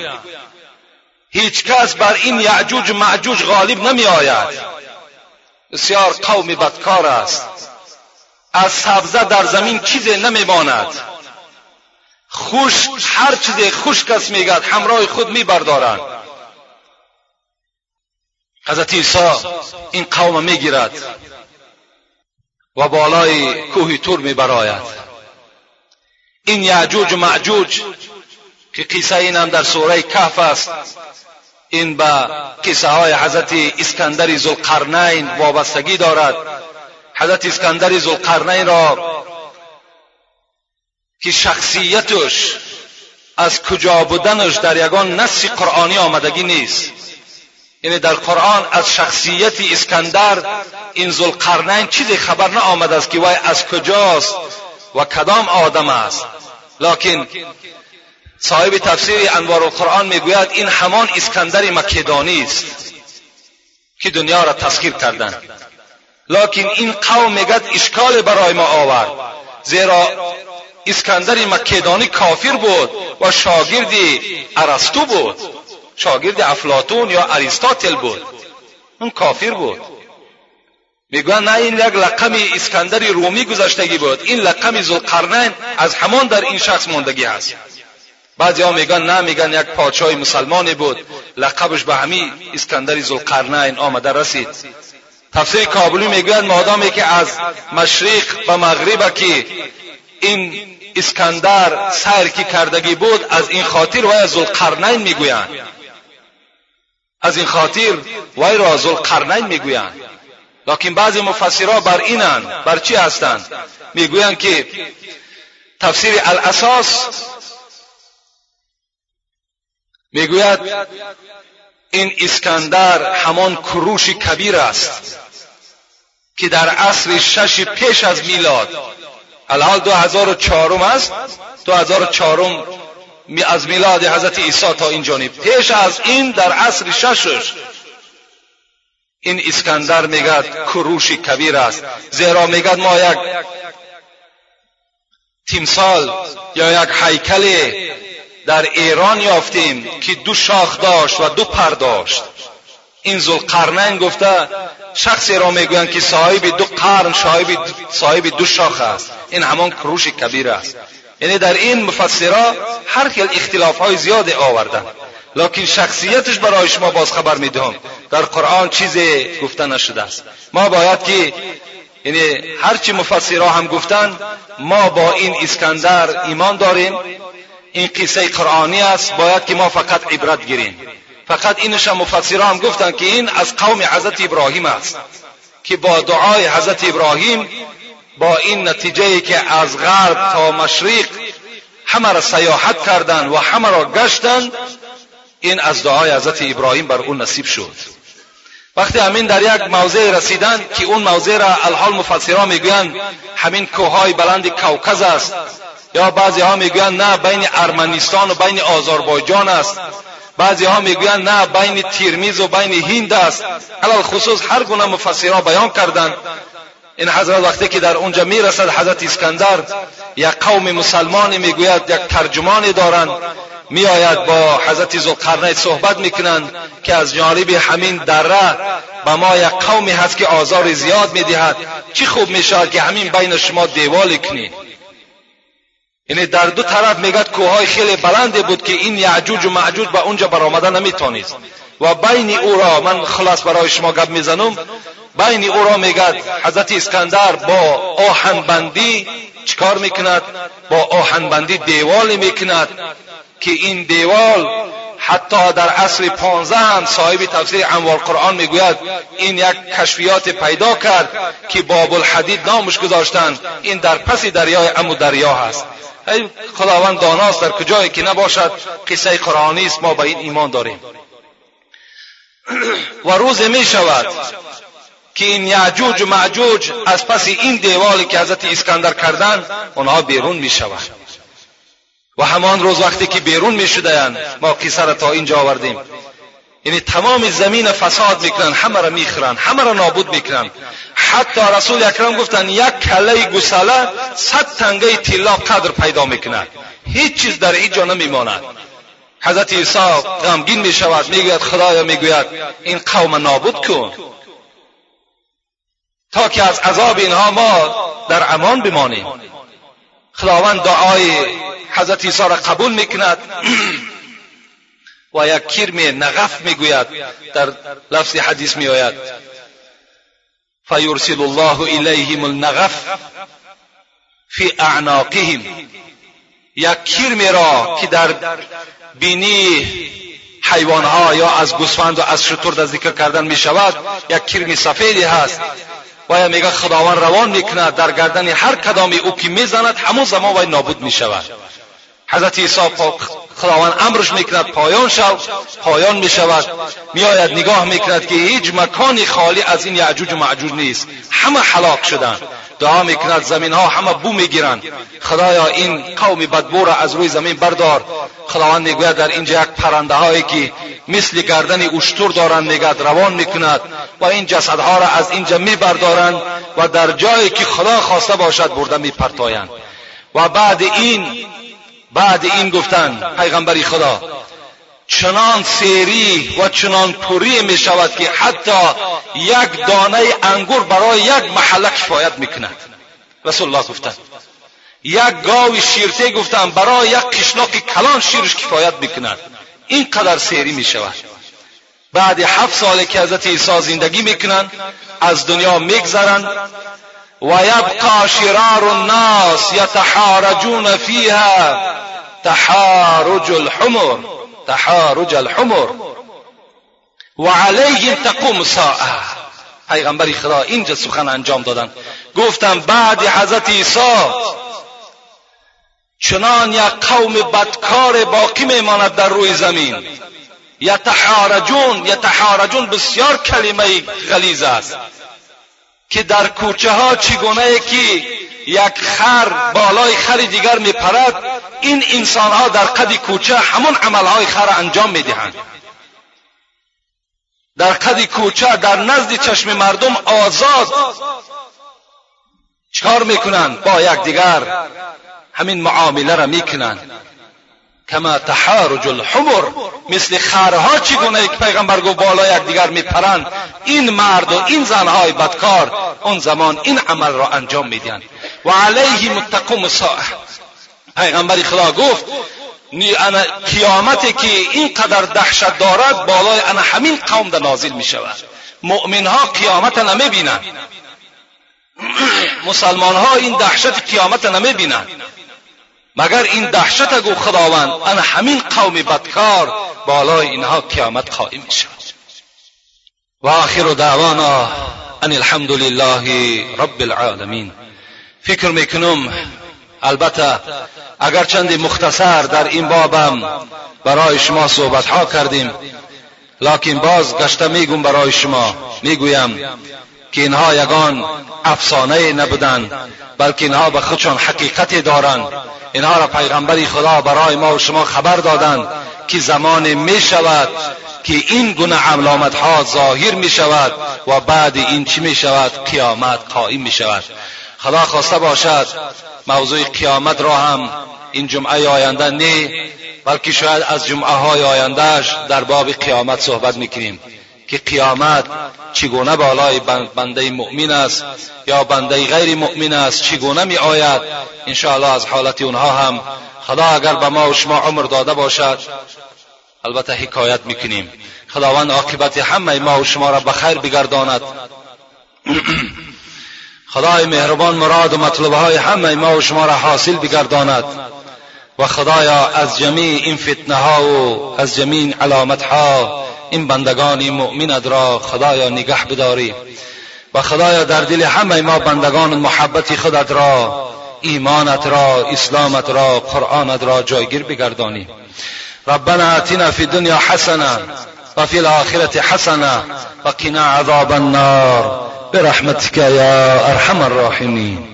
هیچ کس بر این یعجوج معجوج غالب نمی آید بسیار قوم بدکار است. از سبزه در زمین چیزی نمیماند. خوش هر چیز خشک است میگد همراه خود میبردارند حضرت عیسی این قوم می‌گیرد و بالای کوه تور میبراید. این یعجوج و معجوج که قصه این هم در سوره کهف است این به قصه های حضرت اسکندر زلقرنین وابستگی دارد. حضرت اسکندر زلقرنین را که شخصیتش از کجا بودنش در یگان نص قرآنی آمدگی نیست. یعنی در قرآن از شخصیت اسکندر این زلقرنین چیزی خبر نه آمده است که وای از کجاست و کدام آدم است. لکن صاحب تفسیر انوار القرآن می‌گوید این همان اسکندر مکدانی است که دنیا را تسخیر کردند. لکن این قوم میگد اشکال برای ما آورد. زیرا اسکندر مکدانی کافر بود و شاگرد ارسطو بود. شاگرد افلاتون یا اریستاتل بود. اون کافر بود. می‌گویند نه این یک لقم اسکندر رومی گذشتگی بود. این لقم ذوالقرنین از همان در این شخص ماندگی است بعضی ها میگن نه میگن یک پادشاه مسلمانی بود. لقبش به همین اسکندر ذوالقرنین آمده رسید. تفسیر کابلی می‌گوید مادامی که از مشرق به مغرب که این اسکندر سیر که کردگی بود از این خاطر وی ذوالقرنین می‌گویند. از این خاطر وی را ذوالقرنین می‌گویند. لکن بعضی مفسرها بر اینند بر چی هستند؟ می‌گویند که تفسیر الاساس می‌گوید این اسکندر همان کروش کبیر است که در عصر شش پیش از میلاد الحال دو هزار و چهارم است. دو هزار و چهارم از میلاد حضرت عیسی تا این جانب. پیش از این در عصر ششش این اسکندر میگد کروش کبیر است. زیرا میگد ما یک تیمسال یا یک هیکل در ایران یافتیم که دو شاخ داشت و دو پر داشت. این ذوالقرنین گفته شخصی را می‌گویند که صاحب دو قرن صاحب دو شاخ است. این همان کروش کبیر است. یعنی در این مفسرا هر خیل اختلاف های زیاد آوردن. لکن شخصیتش برای شما باز خبر می‌دهم. در قرآن چیزی گفته نشده است. ما باید که یعنی هرچی مفسرها هم گفتند ما با این اسکندر ایمان داریم. این قصه قرآنی است. باید که ما فقط عبرت گیریم. فقط اینش هم مفسرها هم گفتند که این از قوم حضرت ابراهیم است که با دعای حضرت ابراهیم با این نتیجه که از غرب تا مشرق همه را سیاحت کردند و همه را گشتند این از دعای حضرت ابراهیم بر اون نصیب شد. وقتی همین در یک موضع رسیدند که اون موضع را الحال مفسرها می‌گویند همین کوههای بلند کوکز است. یا بعضی ها می‌گویند نه بین ارمنستان و بین آذربایجان است. بعضی ها می‌گویند نه بین تیرمیز و بین هند است. علال خصوص هر گونه مفسرها بیان کردند. این حضرت وقتی که در اونجا می‌رسد حضرت اسکندر یک قوم مسلمانی می‌گوید یک ترجمانی دارند. میآید با حضرت ذوالقرنین صحبت می‌کنند که از جانب همین دره به ما یک قومی هست که آزار زیاد می‌دهد. چی خوب می‌شود که همین بین شما دیوال کنید یعنی در دو طرف میگد کوههای خیلی بلنده بود که این یعجوج و معجوج به اونجا برآمده نمی‌تونید. و بین او را من خلاص برای شما گپ می‌زنم بین او را میگد حضرت اسکندر با آهنبندی چکار می‌کند؟ با آهنبندی دیوال می‌کند که این دیوال حتی در عصر پانزه هم صاحب تفسیر انوار قرآن می‌گوید این یک کشفیات پیدا کرد که باب الحدید نامش گذاشتند این در پس دریای امو دریا هست. ای خداوند داناست در کجایی که نباشد. قصه قرآنی است. ما به این ایمان داریم. *clears throat* و روز می شود که این یعجوج و معجوج از پس این دیوالی که حضرت اسکندر کردند آنها بیرون می شود. و همان روز وقتی که بیرون می شدهاند ما قصه را تا اینجا آوردیم. یعنی تمام زمین فساد می‌کنن همه را می‌خرن همه را نابود می‌کنن حتی رسول اکرم گفتن یک کله گساله صد تنگه طلا قدر پیدا می‌کند. هیچ چیز در اینجا نمیماند. حضرت عیسی غمگین می‌شود می‌گوید خدایا می‌گوید این قوم نابود کن. تا که از عذاب اینها ما در امان بمانیم. خداوند دعای حضرت عیسی را قبول می‌کند. *clears throat* و یک کرم نغف می‌گوید در لفظ حدیث میآید. فیرسل الله الیهم النغف فی اعناقهم یک کرم را که در بینی حیوانها یا از گوسفند و از شتر در ذکر کردن می شود یک سفیدی هست و یا میگه خداوند روان می‌کند در گردن هر کدامی او که می‌زند همون زمان وی نابود می شود حضرت عیسی خداوند امرش می‌کند پایان شو پایان می‌شود. میآید نگاه می‌کند که هیچ مکانی خالی از این یعجوج و معجوج نیست. همه حلاک شدند. دعا می‌کند زمین ها همه بو می‌گیرند. خدایا این قوم بدبو را از روی زمین بردار. خداوند می‌گوید در اینجا یک پرنده هایی که مثل گردن اشتر دارند میگد روان می‌کند و این جسدها را از اینجا میبردارند و در جایی که خدا خواسته باشد برده میپرتایند. و بعد این بعد این گفتن پیغمبری خدا چنان سیری و چنان پوری می شود که حتی یک دانه انگور برای یک محله کفایت می‌کند. رسول الله گفتند یک گاوی شیرته گفتم برای یک قشلاق کلان شیرش کفایت می‌کند. اینقدر سیری می شود بعد هفت سال که حضرت عیسی زندگی می‌کنند از دنیا میگذرند و یبقى شرار الناس یتحارجون فیها تحارج الحمر تحارج الحمر. و علیهم تقوم ساعة. پیغمبر خدا اینجا سخن انجام دادن. گفتم بعد حضرت عیسی چنان یک قوم بدکار باقی میماند در روی زمین. یتحارجون یتحارجون بسیار کلمه غلیظ است. که در کوچه ها چگونه که یک خر بالای خر دیگر میپرد این انسان ها در قد کوچه همون عملهای خر انجام می‌دهند. در قد کوچه در نزد چشم مردم آزاد چکار می‌کنند؟ با یکدیگر همین معامله را می‌کنند. کما تحارج الحمر مثل خرها چگونه یک پیغمبر گفت بالا یکدیگر میپرند. این مرد و این زنهای بدکار اون زمان این عمل را انجام می‌دهند و علیه متقوم ساعه پیغمبر خدا گفت قیامتی که اینقدر دهشت دارد بالای انا همین قوم در نازل می شود مؤمن ها قیامت نمی بینند *clears throat* مسلمان ها این دهشت قیامت نمی بینند مگر این دهشت گو خداوند انا همین قوم بدکار بالای اینها قیامت قائم می شود و آخر دعوانا ان الحمد لله رب العالمین. فکر می‌کنم البته اگر چند مختصر در این بابم برای شما صحبت ها کردیم لکن باز گشته میگم برای شما. می‌گویم که اینها یگان افسانه نبودند بلکه اینها به خودشان حقیقتی دارند. اینها را پیغمبر خدا برای ما و شما خبر دادند که زمان می شود که این گونه علامت ها ظاهر می شود و بعد این چی می شود؟ قیامت قائم می شود. خدا خواسته باشد موضوع قیامت را هم این جمعه آینده نه بلکه شاید از جمعه های آیندهش در باب قیامت صحبت می‌کنیم. که قیامت چگونه بالای بنده مؤمن است یا بنده غیر مؤمن است چگونه می آید انشاءالله از حالت اونها هم. خدا اگر به ما و شما عمر داده باشد البته حکایت می‌کنیم. خداوند عاقبت همه ما و شما را به خیر بگرداند. *clears throat* خدای مهربان مراد و مطلب های همه ما و شما را حاصل بگرداند. و خدایا از جمیع این فتنه ها و از جمیع علامت ها این بندگان مؤمنت را خدایا نگه بداری و خدایا در دل همه ما بندگان محبت خودت را ایمانت را اسلامت را قرآنت را جایگیر بگردانی. ربنا اتنا في الدنيا حسنه وفي الاخره حسنه وقنا عذاب النار. برحمتك يا ارحم الراحمين